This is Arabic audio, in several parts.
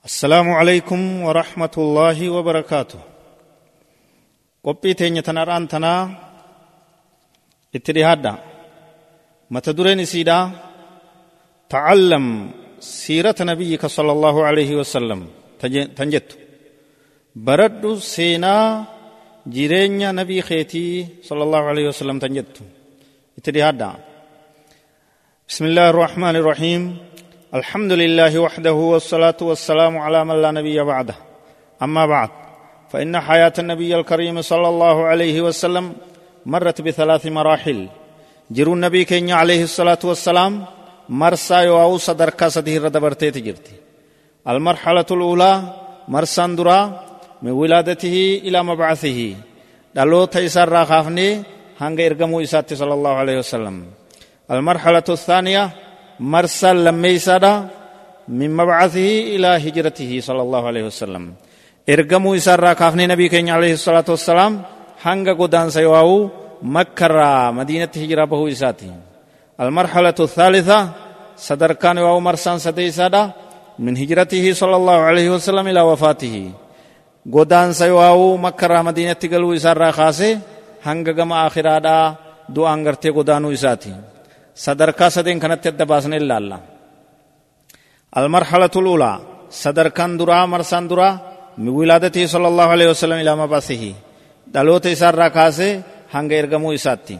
السلام عليكم ورحمة الله وبركاته dhihaadha mata dureen isiidha ta'allam siirata nabiyyika sala allahu alayhi wasallam tan jettu baradhu seenaa jireenya nabii keetii sala allahu alayhi wasallam tan jettu itti dhihaadha بسم الله الرحمن الرحيم الحمد لله وحده والصلاة والسلام على من لا نبي بعده. أما بعد فإن حياة النبي الكريم صلى الله عليه وسلم مرت بثلاث مراحل. جرو النبي كينيا عليه الصلاة والسلام مرسى يواو صدركا سده ردبرتي تجرتي. المرحلة الأولى مرسان درا من ولادته إلى مبعثه. دلو تيسر راخافني هنگ إرقمو إساتي صلى الله عليه وسلم. المرحلة الثانية مرسل لميسادا من مبعثه إلى هجرته صلى الله عليه وسلم ergamuu isaarraa kaafnee nabii keenya alayhi salaatu wassalaam hanga godaansa yo'aa'u makkarraa madiinatti hijiraa bahuu isaati almarhalatu thaalitha sadarkaan yo'aa'u marsaan sadeeysaadha min hijratihi sala allahu alayhi wasalam ilaa wafaatihi godaansa yo'aa'u makkarraa madiinatti galuu isaarraa kaase hanga gama aakhiraadhaa du'aan gartee godaanuu isaati sadarkaa sadeen kanatti adda baasne ilaalla almarhalatu lulaa sadarkaan duraa marsaan duraa من ولادته صلى الله عليه وسلم إلى مبعثه دلوت إسار راكاسه هنگ إرغمو إساتي.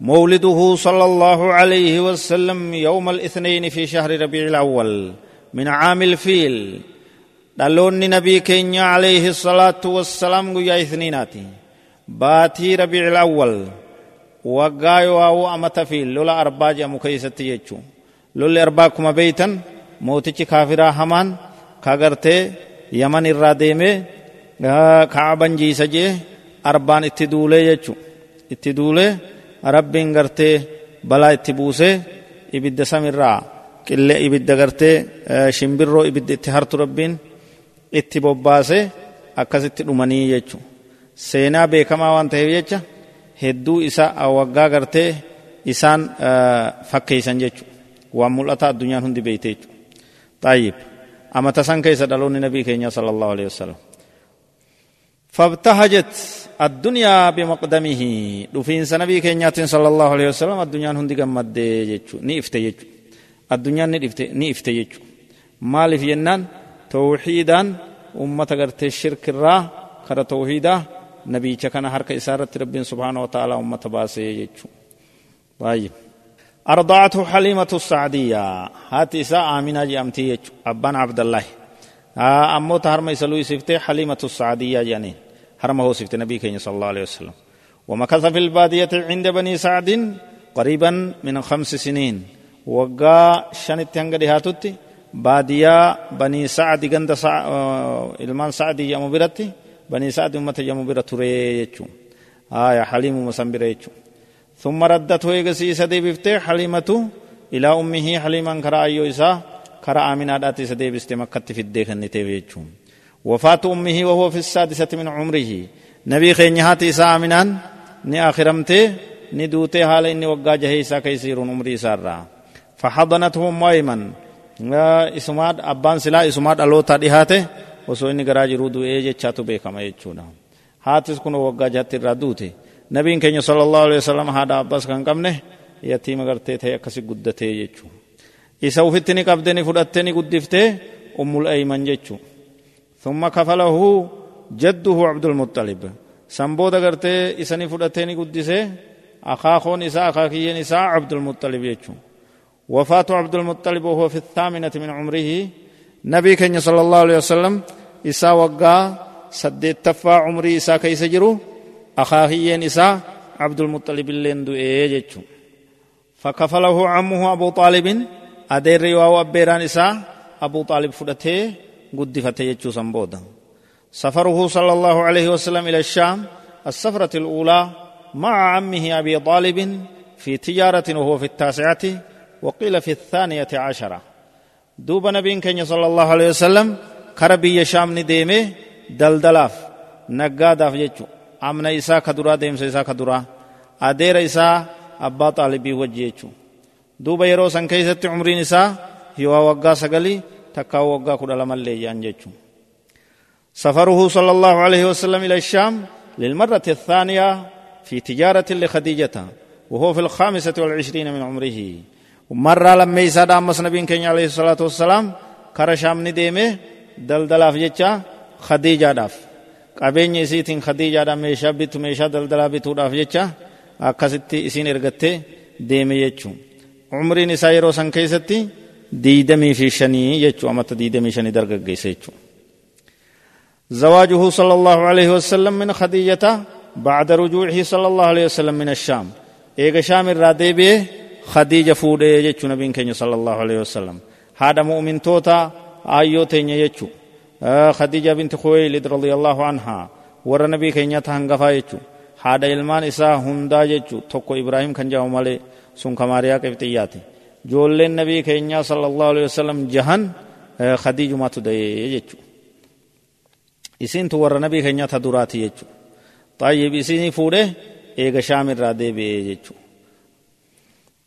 مولده صلى الله عليه وسلم يوم الاثنين في شهر ربيع الأول من عام الفيل. دلون نبي كينيا عليه الصلاة والسلام قيا اثنيناتي. باتي ربيع الأول. waggaa yoo amata fi lola arbaa jedhamu keessatti jechuun lolli arbaa kuma beeytan mootichi kaafiraa hamaan kagartee yaman irraa deemee kaaban jiisa jee arbaan itti duulee jechuun itti duulee rabbiin gartee balaa itti buusee ibidda samirraa qillee ibidda gartee shimbirroo ibidda itti hartu rabbiin itti bobbaasee akkasitti dhumanii jechuun seenaa beekamaa waan ta'eef jecha. Hedduu isa waggaa gartee isaan fakkeeysan jechu. Waan mul'ata addunyaan hundi beeyte jechu. Xaayib أمت سن كيس دلون النبي كينيا صلى الله عليه وسلم فابتهجت الدنيا بمقدمه دفين سنبي كينيا صلى الله عليه وسلم الدنيا هندي قمد يجو نيفت يجو الدنيا نيفت يجو مال في ينان توحيدا أمة قرت الشرك الرا كرا توحيدا نبي كان حركة إسارة رب سبحانه وتعالى أمة باسي يجو طيب. أرضعته حليمة السعدية. هاتي سا آمنة جامتي أبان عبد الله. أمو تهرم يسلو سفته حليمة السعدية يعني هرم هو سفته نبي كين صلى الله عليه وسلم. ومكث في البادية عند بني سعد قريبا من خمس سنين. وقا شنت هنگا دهاتوتي بادية بني سعد غند سع... إلمان سعد يمو برتي بني سعد أمة يمو برت ريجو آية حليم مسنبريجو ثم ردته إيغسي سدي بفته حليمة إلى أمه حليما كرا أيو إسا كرا آمنا داتي سدي بسته مكة في الديخ النتيبيتشون وفاة أمه وهو في السادسة من عمره نبي خينيهات إسا آمنان ني آخرمته ني دوته حال إني وقا جهي إسا كيسيرون عمري سارا فحضنته أم أيمن إسماد أبان سلا إسماد ألوتا ديهاته وسو إني غراج رودو إيجي چاتو بيكما يجونا هاتس كنو وقا جهت الرادوته nabiin keenya sala allahu alehi wasalam haadha abbaas kan qabne yatiima gartee ta'e akkasi guddatee jechuu isa ufitti ni qabde ni fudhatte ni guddiftee ummul ayman jechuu kafalahu jadduhu abdulmuxalib san booda gartee isa ni fudhatee ni guddisee akaakoon isaa akaakiyyeen isaa abdulmuxalib jechuu وفاة عبد المطلب وهو في الثامنة من عمره نبي كان صلى الله عليه وسلم وقا سديت تفا عمري إسا كيس جرو أخاهيين إساء عبد المطلب اللين دو إيجتشو فكفله عمه أبو طالب أدير ريواو أبيران إساء أبو طالب فدته قد فتيجتشو سنبودا سفره صلى الله عليه وسلم إلى الشام السفرة الأولى مع عمه أبي طالب في تجارة وهو في التاسعة وقيل في الثانية عشرة دوب نبي كان صلى الله عليه وسلم كربي شام نديمه دلدلاف نقاداف يجو amna isaa ka duraa deemsa isaa ka duraa adeera isaa abbaa xaalibii wajji jechuu duuba yeroo san keeysatti umriin isaa yoo waggaa sagalii تكا وقا كل لما اللي ينججو سفره صلى الله عليه وسلم إلى الشام للمرة الثانية في تجارة لخديجة وهو في الخامسة والعشرين من عمره مرة لما يساد أمس نبي كenya عليه الصلاة والسلام كرا شام نديمه جيتشا خديجة داف qabeenya isiitiin khadiijaadhaan meeshaa bitu meeshaa daldalaa bituudhaaf jecha akkasitti isiin ergattee deeme jechuun umriin isaa yeroo san keessatti diidamii fi shanii jechuu amata diidamii shanii dargaggeessa jechuudha. زواجه صلى الله عليه وسلم من خديجة بعد رجوعه صلى الله عليه وسلم من الشام إيغا شام الرادي به خديجة فودي يجو نبين كنيا صلى الله عليه وسلم هذا مؤمن توتا يجو آه خديجة بنت خويلد رضي الله عنها ور نبي كنيا تهنغفا يجو هذا إلمان إسا هندا يجو توكو إبراهيم كان جاو مالي سن كماريا كفتياتي جولين نبي كنيا صلى الله عليه وسلم جهن آه خديجة ما تدي يجو isintu warra nabii keenyaa ta duraati jechu isinii fuudhe eega shaam irraa deebi'ee jechu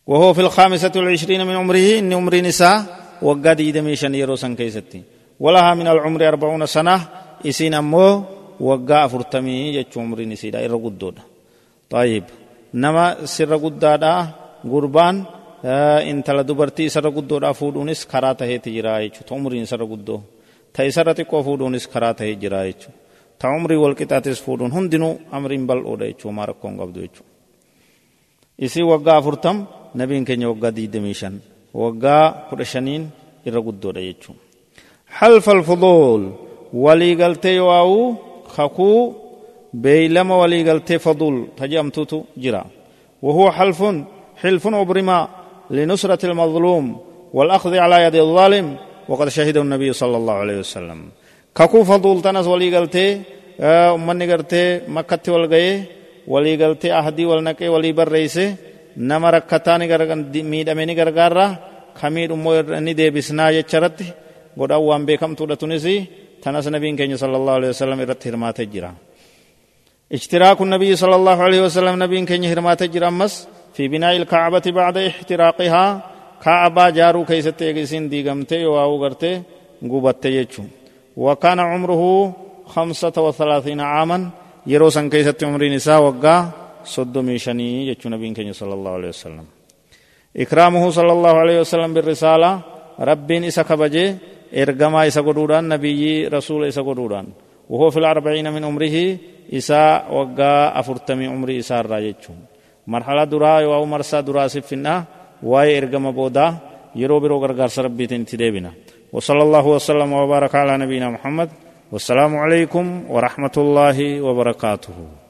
وهو في الخامسة والعشرين من عمره إن عمر نساء وقد يدميشن يروسن كيستي ولها من العمر أربعون سنة إسين أمو وقا فرتمي يجو عمر نسيدا إرى قدود طيب نما سر قدادا قربان إن تلا دبرتي سر قدودا فودونس كراته تجرا يجو عمرين سر قدو ta isarra xiqqoo fuudhuunis karaa ta'ee jira jechuudha. Ta umrii wal qixaates fuudhuun hundinuu amriin bal'oodha jechuudha maa rakkoon qabdu jechuudha. Isii waggaa afurtam nabiin keenya waggaa diidamii shan waggaa kudha shaniin irra guddoodha jechuudha. Halfa alfudool waliigaltee yoa'uu kakuu beeylama waliigaltee faduul tajamtutu jira. وهو حلف حلف أبرما لنصرة المظلوم والأخذ على يد الظالم وقد شهده النبي صلى الله عليه وسلم ككو فضول تنس ولي قلتي أمني قرتي مكة والغي ولي قلتي أهدي والنكي ولي برئيسي غرغن ميدمني غرغارا خمير أمو إرني دي بسنا يچرت قد أوان بكم تودتنسي تنس نبي كenya صلى الله عليه وسلم إرت هرمات جرا اشتراك النبي صلى الله عليه وسلم نبي كenya هرمات جرا مس في بناء الكعبة بعد احتراقها jaaruu keessatti eegisiin diigamtee yoo waa'uu gartee gubatte jechuun. وكان عمره خمسة وثلاثين عاما يروسا كيست عمر نساء وقا صدمي شني يجو نبي صلى الله عليه وسلم. إكرامه صلى الله عليه وسلم بالرسالة رب إسا كبجي إرقما إسا قدودان نبي رسول إسا قدودان. وهو في الأربعين من عمره إسا وقا أفرتمي عمر إسا الراجج مرحلة درا أو مرسى درا سفنا ergama boodaa yeroo biroo gargaarsa rabbiitiin itti deebina وصلى الله وسلم وبارك على نبينا محمد. والسلام عليكم ورحمة الله وبركاته.